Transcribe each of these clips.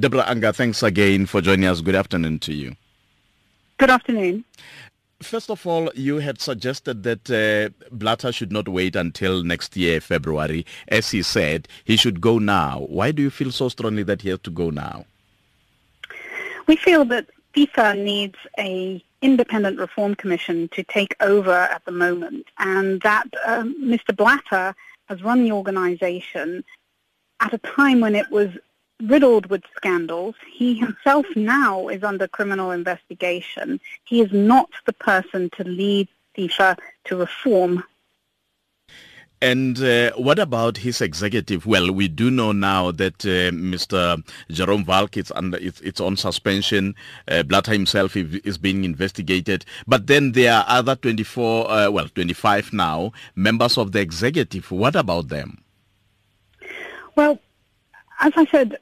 Deborah Unger, thanks again for joining us. Good afternoon to you. Good afternoon. First of all, you had suggested that uh, Blatter should not wait until next year, February. As he said, he should go now. Why do you feel so strongly that he has to go now? We feel that FIFA needs a independent reform commission to take over at the moment, and that um, Mr. Blatter has run the organization at a time when it was riddled with scandals. He himself now is under criminal investigation. He is not the person to lead FIFA to reform. And uh, what about his executive? Well, we do know now that uh, Mr. Jerome Valcke is under it's, it's on suspension. Uh, Blatter himself is being investigated. But then there are other 24, uh, well, 25 now members of the executive. What about them? Well, as I said,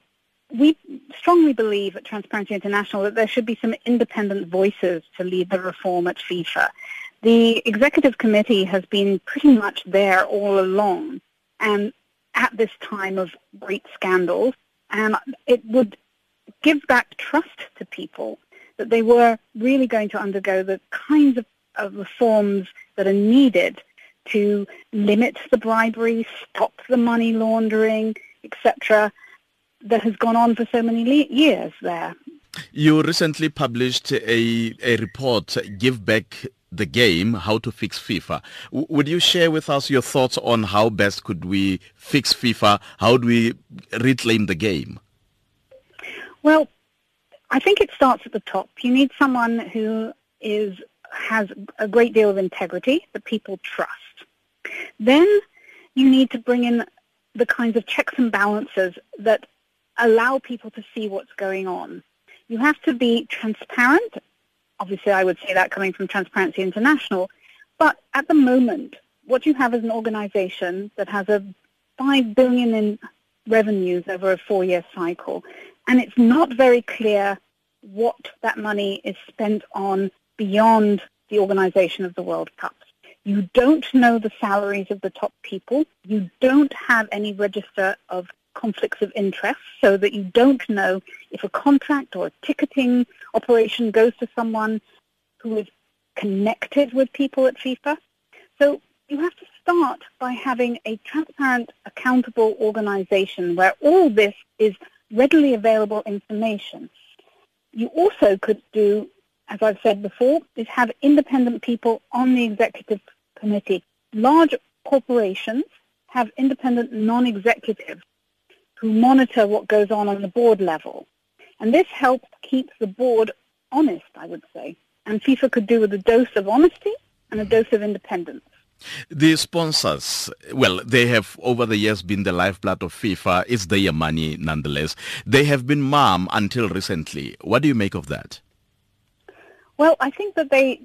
we strongly believe at Transparency International that there should be some independent voices to lead the reform at FIFA. The executive committee has been pretty much there all along and at this time of great scandals, and um, it would give back trust to people that they were really going to undergo the kinds of, of reforms that are needed to limit the bribery, stop the money laundering, etc that has gone on for so many le- years there. You recently published a, a report, Give Back the Game, How to Fix FIFA. W- would you share with us your thoughts on how best could we fix FIFA? How do we reclaim the game? Well, I think it starts at the top. You need someone who is has a great deal of integrity that people trust. Then you need to bring in the kinds of checks and balances that allow people to see what's going on. You have to be transparent. Obviously, I would say that coming from Transparency International. But at the moment, what you have is an organization that has a 5 billion in revenues over a four-year cycle. And it's not very clear what that money is spent on beyond the organization of the World Cup. You don't know the salaries of the top people. You don't have any register of conflicts of interest so that you don't know if a contract or a ticketing operation goes to someone who is connected with people at FIFA. So you have to start by having a transparent, accountable organization where all this is readily available information. You also could do, as I've said before, is have independent people on the executive committee. Large corporations have independent non-executives who monitor what goes on on the board level. And this helps keep the board honest, I would say. And FIFA could do with a dose of honesty and a mm-hmm. dose of independence. The sponsors, well, they have over the years been the lifeblood of FIFA. It's their money nonetheless. They have been mum until recently. What do you make of that? Well, I think that they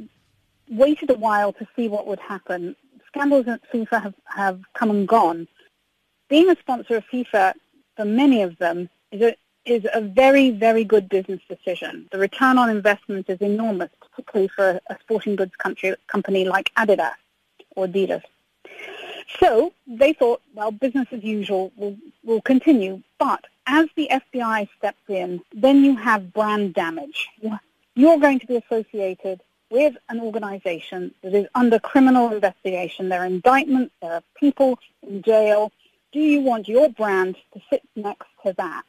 waited a while to see what would happen. Scandals at FIFA have, have come and gone. Being a sponsor of FIFA for many of them is a, is a very, very good business decision. The return on investment is enormous, particularly for a sporting goods country, company like Adidas or Adidas. So they thought, well, business as usual will, will continue. But as the FBI steps in, then you have brand damage. You're going to be associated with an organization that is under criminal investigation. There are indictments, there are people in jail, do you want your brand to sit next to that?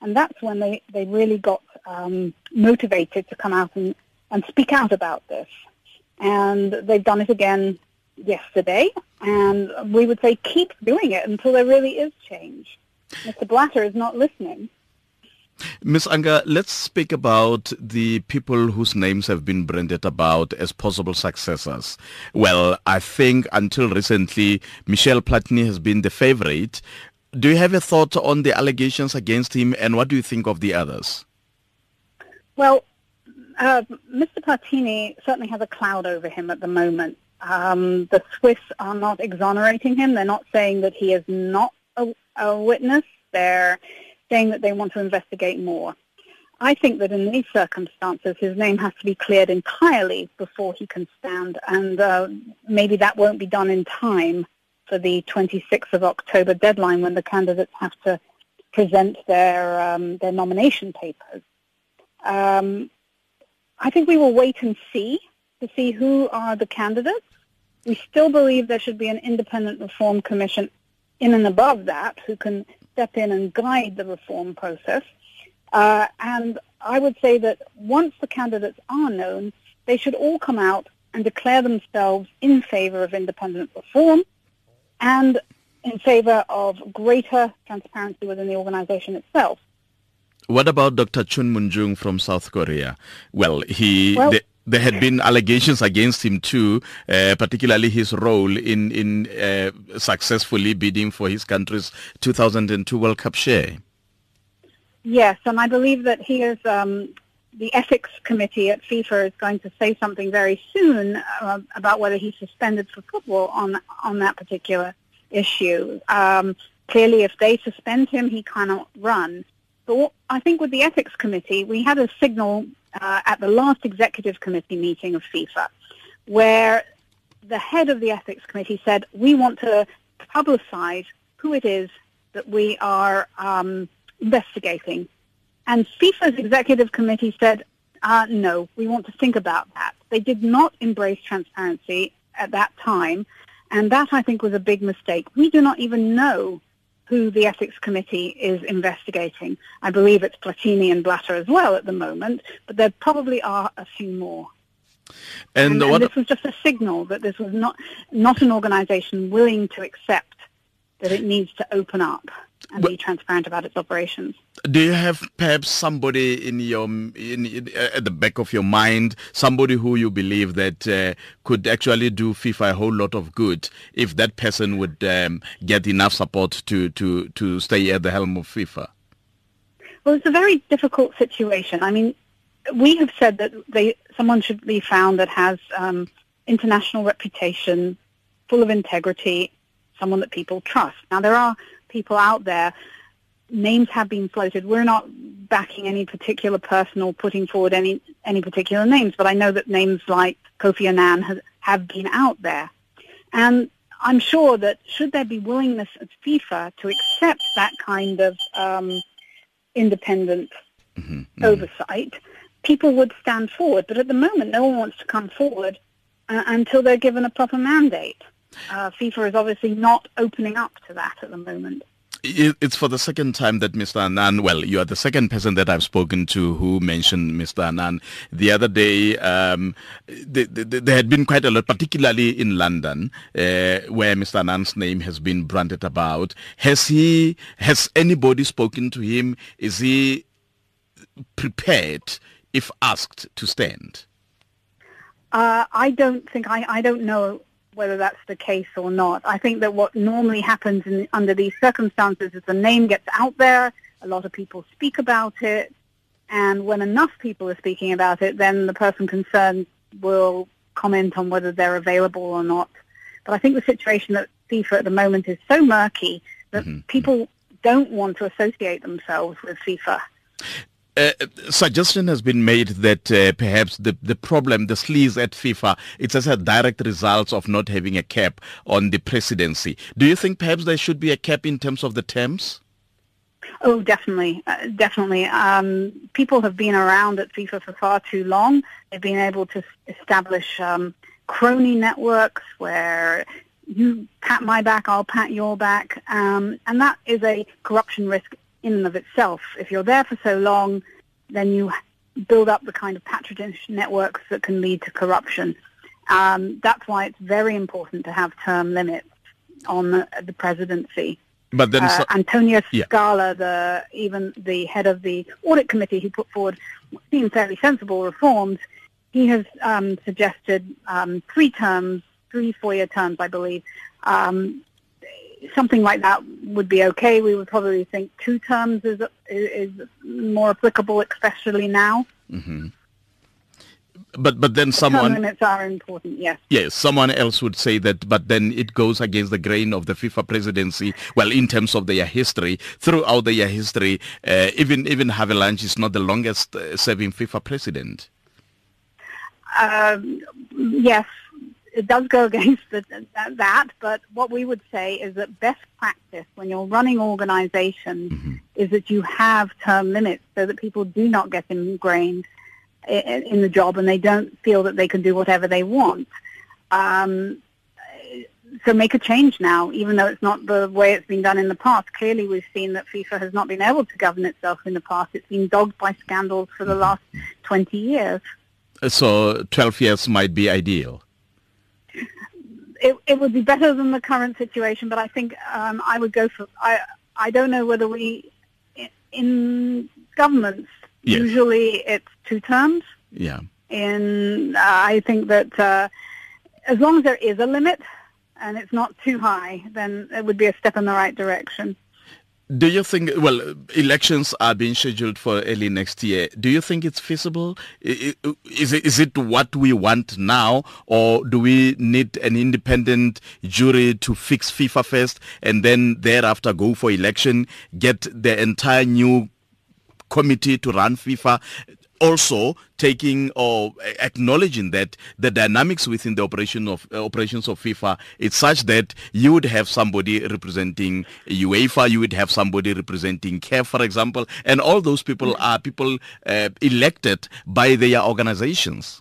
And that's when they, they really got um, motivated to come out and, and speak out about this. And they've done it again yesterday. And we would say keep doing it until there really is change. Mr. Blatter is not listening. Ms. Unger, let's speak about the people whose names have been branded about as possible successors. Well, I think until recently, Michel Platini has been the favorite. Do you have a thought on the allegations against him and what do you think of the others? Well, uh, Mr. Platini certainly has a cloud over him at the moment. Um, the Swiss are not exonerating him. They're not saying that he is not a, a witness. They're saying that they want to investigate more. I think that in these circumstances, his name has to be cleared entirely before he can stand, and uh, maybe that won't be done in time for the 26th of October deadline when the candidates have to present their um, their nomination papers. Um, I think we will wait and see to see who are the candidates. We still believe there should be an independent reform commission in and above that who can step in and guide the reform process. Uh, and I would say that once the candidates are known, they should all come out and declare themselves in favor of independent reform and in favor of greater transparency within the organization itself. What about Dr. Chung Mong-joon from South Korea? Well, he well, the, there had been allegations against him too, uh, particularly his role in in uh, successfully bidding for his country's 2002 World Cup share. Yes, and I believe that he is um, the ethics committee at FIFA is going to say something very soon uh, about whether he's suspended for football on on that particular issue. Um, clearly, if they suspend him, he cannot run. But I think with the ethics committee, we had a signal uh, at the last executive committee meeting of FIFA, where the head of the ethics committee said, "We want to publicize who it is that we are um, investigating." And FIFA's executive committee said, uh, "No, we want to think about that." They did not embrace transparency at that time, and that I think was a big mistake. We do not even know who the ethics committee is investigating. I believe it's Platini and Blatter as well at the moment, but there probably are a few more. And, and, and this was just a signal that this was not not an organisation willing to accept that it needs to open up and well, be transparent about its operations. Do you have perhaps somebody in your in, in, uh, at the back of your mind, somebody who you believe that uh, could actually do FIFA a whole lot of good if that person would um, get enough support to, to, to stay at the helm of FIFA? Well, it's a very difficult situation. I mean, we have said that they, someone should be found that has um, international reputation, full of integrity, someone that people trust. Now, there are people out there. Names have been floated. We're not backing any particular person or putting forward any any particular names, but I know that names like Kofi Annan has, have been out there. And I'm sure that should there be willingness at FIFA to accept that kind of um, independent mm-hmm, mm-hmm. oversight, people would stand forward. But at the moment, no one wants to come forward uh, until they're given a proper mandate. Uh, FIFA is obviously not opening up to that at the moment. It's for the second time that Mr. Annan, well, you are the second person that I've spoken to who mentioned Mr. Annan. The other day, um, the, the, there had been quite a lot, particularly in London, uh, where Mr. Annan's name has been branded about. Has he, has anybody spoken to him? Is he prepared, if asked, to stand? Uh, I don't think, I, I don't know whether that's the case or not. I think that what normally happens in, under these circumstances is the name gets out there, a lot of people speak about it, and when enough people are speaking about it, then the person concerned will comment on whether they're available or not. But I think the situation at FIFA at the moment is so murky that mm-hmm. people don't want to associate themselves with FIFA. Uh, suggestion has been made that uh, perhaps the, the problem, the sleaze at FIFA, it's as a direct result of not having a cap on the presidency. Do you think perhaps there should be a cap in terms of the terms? Oh, definitely, uh, definitely. Um, people have been around at FIFA for far too long. They've been able to establish um, crony networks where you pat my back, I'll pat your back, um, and that is a corruption risk in and of itself. If you're there for so long, then you build up the kind of patronage networks that can lead to corruption. Um, that's why it's very important to have term limits on the, the presidency. But then, uh, Antonio Scala, yeah. the even the head of the audit committee, who put forward what seem fairly sensible reforms, he has um, suggested um, three terms, three four-year terms, I believe, um, something like that would be okay. We would probably think two terms is is more applicable, especially now. Mm-hmm. But but then someone term limits are important. Yes. Yes, someone else would say that, but then it goes against the grain of the FIFA presidency. Well, in terms of their history, throughout their history, uh, even even Havelange is not the longest uh, serving FIFA president. Um, yes, it does go against the, that, but what we would say is that best practice when you're running organizations mm-hmm. is that you have term limits so that people do not get ingrained in, in the job and they don't feel that they can do whatever they want. Um, so make a change now, even though it's not the way it's been done in the past. Clearly, we've seen that FIFA has not been able to govern itself in the past. It's been dogged by scandals for the last 20 years. So 12 years might be ideal. It, it would be better than the current situation, but I think um, I would go for. I I don't know whether we in governments yes. usually it's two terms. Yeah. In uh, I think that uh, as long as there is a limit, and it's not too high, then it would be a step in the right direction. Do you think, well, elections are being scheduled for early next year. Do you think it's feasible? Is it, is it what we want now, or do we need an independent jury to fix FIFA first and then thereafter go for election, get the entire new committee to run FIFA? Also taking or acknowledging that the dynamics within the operation of uh, operations of FIFA is such that you would have somebody representing UEFA, you would have somebody representing CAF, for example, and all those people are people uh, elected by their organizations.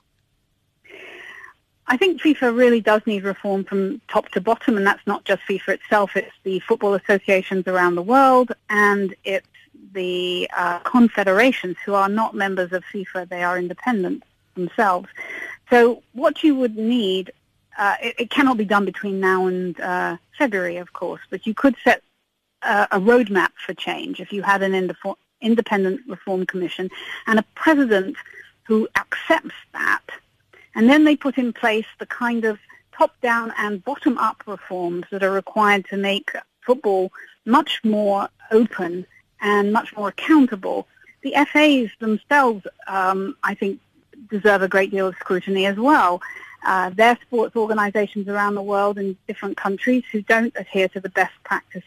I think FIFA really does need reform from top to bottom, and that's not just FIFA itself. It's the football associations around the world, and it's the uh, confederations who are not members of FIFA, they are independent themselves. So what you would need, uh, it, it, cannot be done between now and uh, February, of course, but you could set uh, a roadmap for change if you had an independent reform commission and a president who accepts that. And then they put in place the kind of top-down and bottom-up reforms that are required to make football much more open and much more accountable. The FAs themselves, um, I think, deserve a great deal of scrutiny as well. Uh, they're sports organizations around the world in different countries who don't adhere to the best practice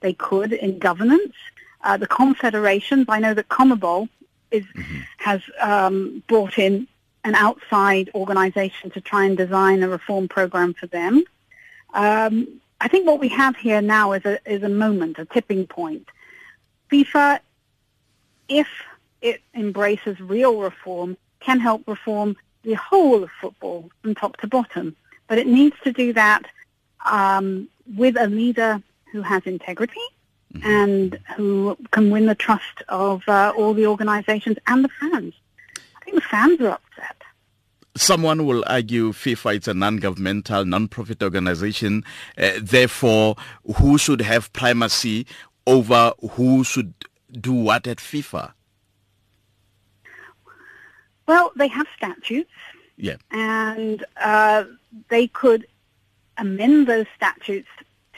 they could in governance. Uh, the confederations, I know that CONMEBOL is, mm-hmm. has um, brought in an outside organization to try and design a reform program for them. Um, I think what we have here now is a, is a moment, a tipping point. FIFA, if it embraces real reform, can help reform the whole of football from top to bottom. But it needs to do that um, with a leader who has integrity mm-hmm. and who can win the trust of uh, all the organizations and the fans. I think the fans are upset. Someone will argue FIFA is a non-governmental, non-profit organization. Uh, therefore, who should have primacy over who should do what at FIFA? Well, they have statutes. Yeah. And uh, they could amend those statutes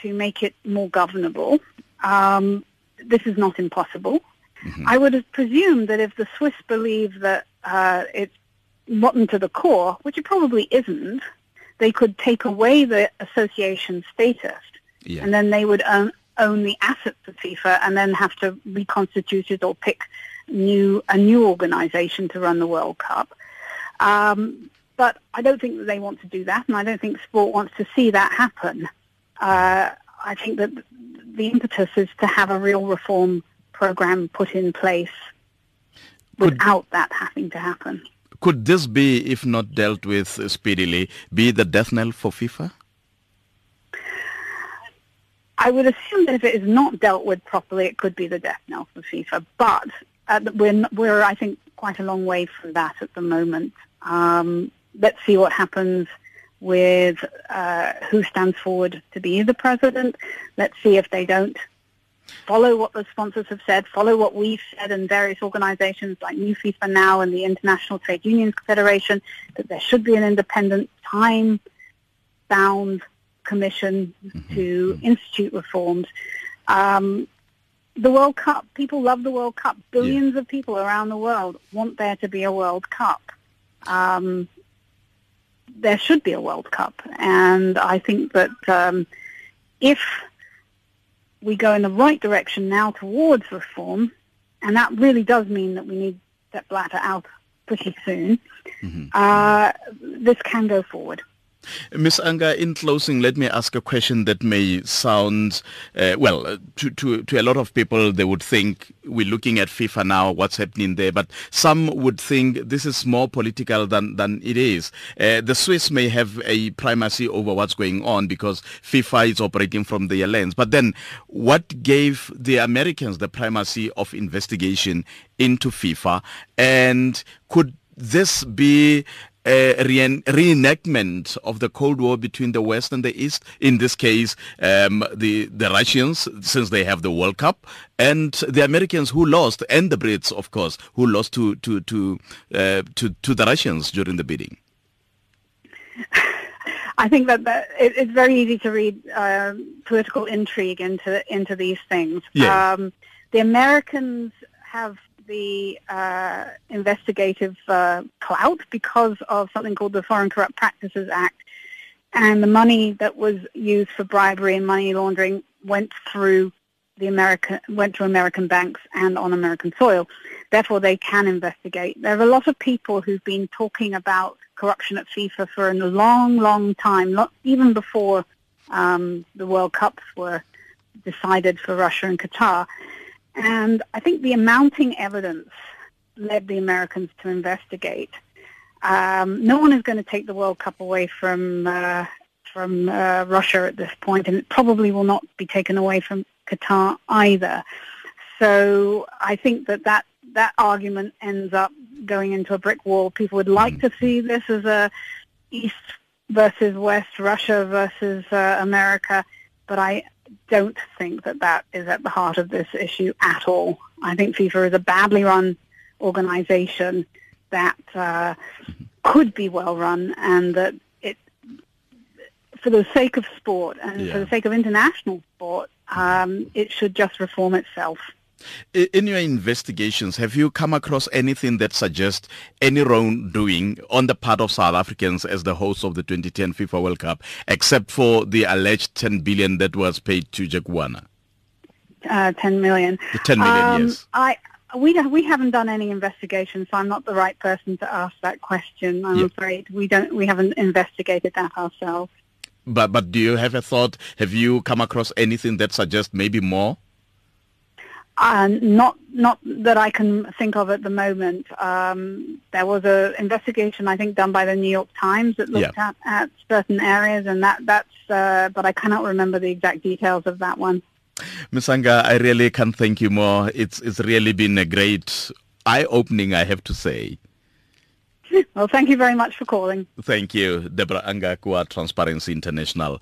to make it more governable. Um, this is not impossible. Mm-hmm. I would have presumed that if the Swiss believe that uh, it's rotten to the core, which it probably isn't, they could take away the association status, yeah. and then they would own, own the assets of FIFA and then have to reconstitute it or pick new a new organization to run the World Cup. Um, but I don't think that they want to do that, and I don't think sport wants to see that happen. Uh, I think that the impetus is to have a real reform program put in place without could, that having to happen. Could this be, if not dealt with speedily, be the death knell for FIFA? I would assume that if it is not dealt with properly, it could be the death knell for FIFA. But uh, we're, we're, I think, quite a long way from that at the moment. Um, let's see what happens with uh, who stands forward to be the president. Let's see if they don't follow what the sponsors have said, follow what we've said and various organizations like New FIFA Now and the International Trade Unions Federation, that there should be an independent, time-bound Commission mm-hmm. to mm-hmm. institute reforms. Um, the World Cup, people love the World Cup. Billions yeah. of people around the world want there to be a World Cup. Um, there should be a World Cup. And I think that um, if we go in the right direction now towards reform, and that really does mean that we need that Blatter out pretty soon, mm-hmm. uh, this can go forward. Ms. Unger, in closing, let me ask a question that may sound, uh, well, uh, to, to, to a lot of people, they would think we're looking at FIFA now, what's happening there, but some would think this is more political than, than it is. Uh, the Swiss may have a primacy over what's going on because FIFA is operating from their lens. But then what gave the Americans the primacy of investigation into FIFA? And could this be a reenactment of the Cold War between the West and the East. In this case, um, the the Russians, since they have the World Cup, and the Americans who lost, and the Brits, of course, who lost to to to uh, to, to the Russians during the bidding. I think that, that it, it's very easy to read uh, political intrigue into into these things. Yeah. Um, the Americans have the uh, investigative uh, clout because of something called the Foreign Corrupt Practices Act. And the money that was used for bribery and money laundering went through the American went to American banks and on American soil. Therefore, they can investigate. There are a lot of people who've been talking about corruption at FIFA for a long, long time, not even before um, the World Cups were decided for Russia and Qatar. And I think the amounting evidence led the Americans to investigate. Um, no one is going to take the World Cup away from uh, from uh, Russia at this point, and it probably will not be taken away from Qatar either. So I think that that, that argument ends up going into a brick wall. People would like to see this as a East versus West, Russia versus uh, America, but I don't think that that is at the heart of this issue at all. I think FIFA is a badly run organization that uh, could be well run and that it, for the sake of sport and yeah. for the sake of international sport, um, it should just reform itself. In your investigations, have you come across anything that suggests any wrongdoing on the part of South Africans as the host of the 2010 FIFA World Cup, except for the alleged 10 billion that was paid to Warner? Uh, 10 million. The 10 million, um, yes. I, we, we haven't done any investigation, so I'm not the right person to ask that question. I'm yep. afraid we don't. We haven't investigated that ourselves. But but do you have a thought? Have you come across anything that suggests maybe more? Uh, not not that I can think of at the moment. Um, there was an investigation, I think, done by the New York Times that looked yeah. at, at certain areas, and that that's. Uh, but I cannot remember the exact details of that one. Ms. Unger, I really can't thank you more. It's it's really been a great eye-opening, I have to say. Well, thank you very much for calling. Thank you, Deborah Unger Kua, Transparency International.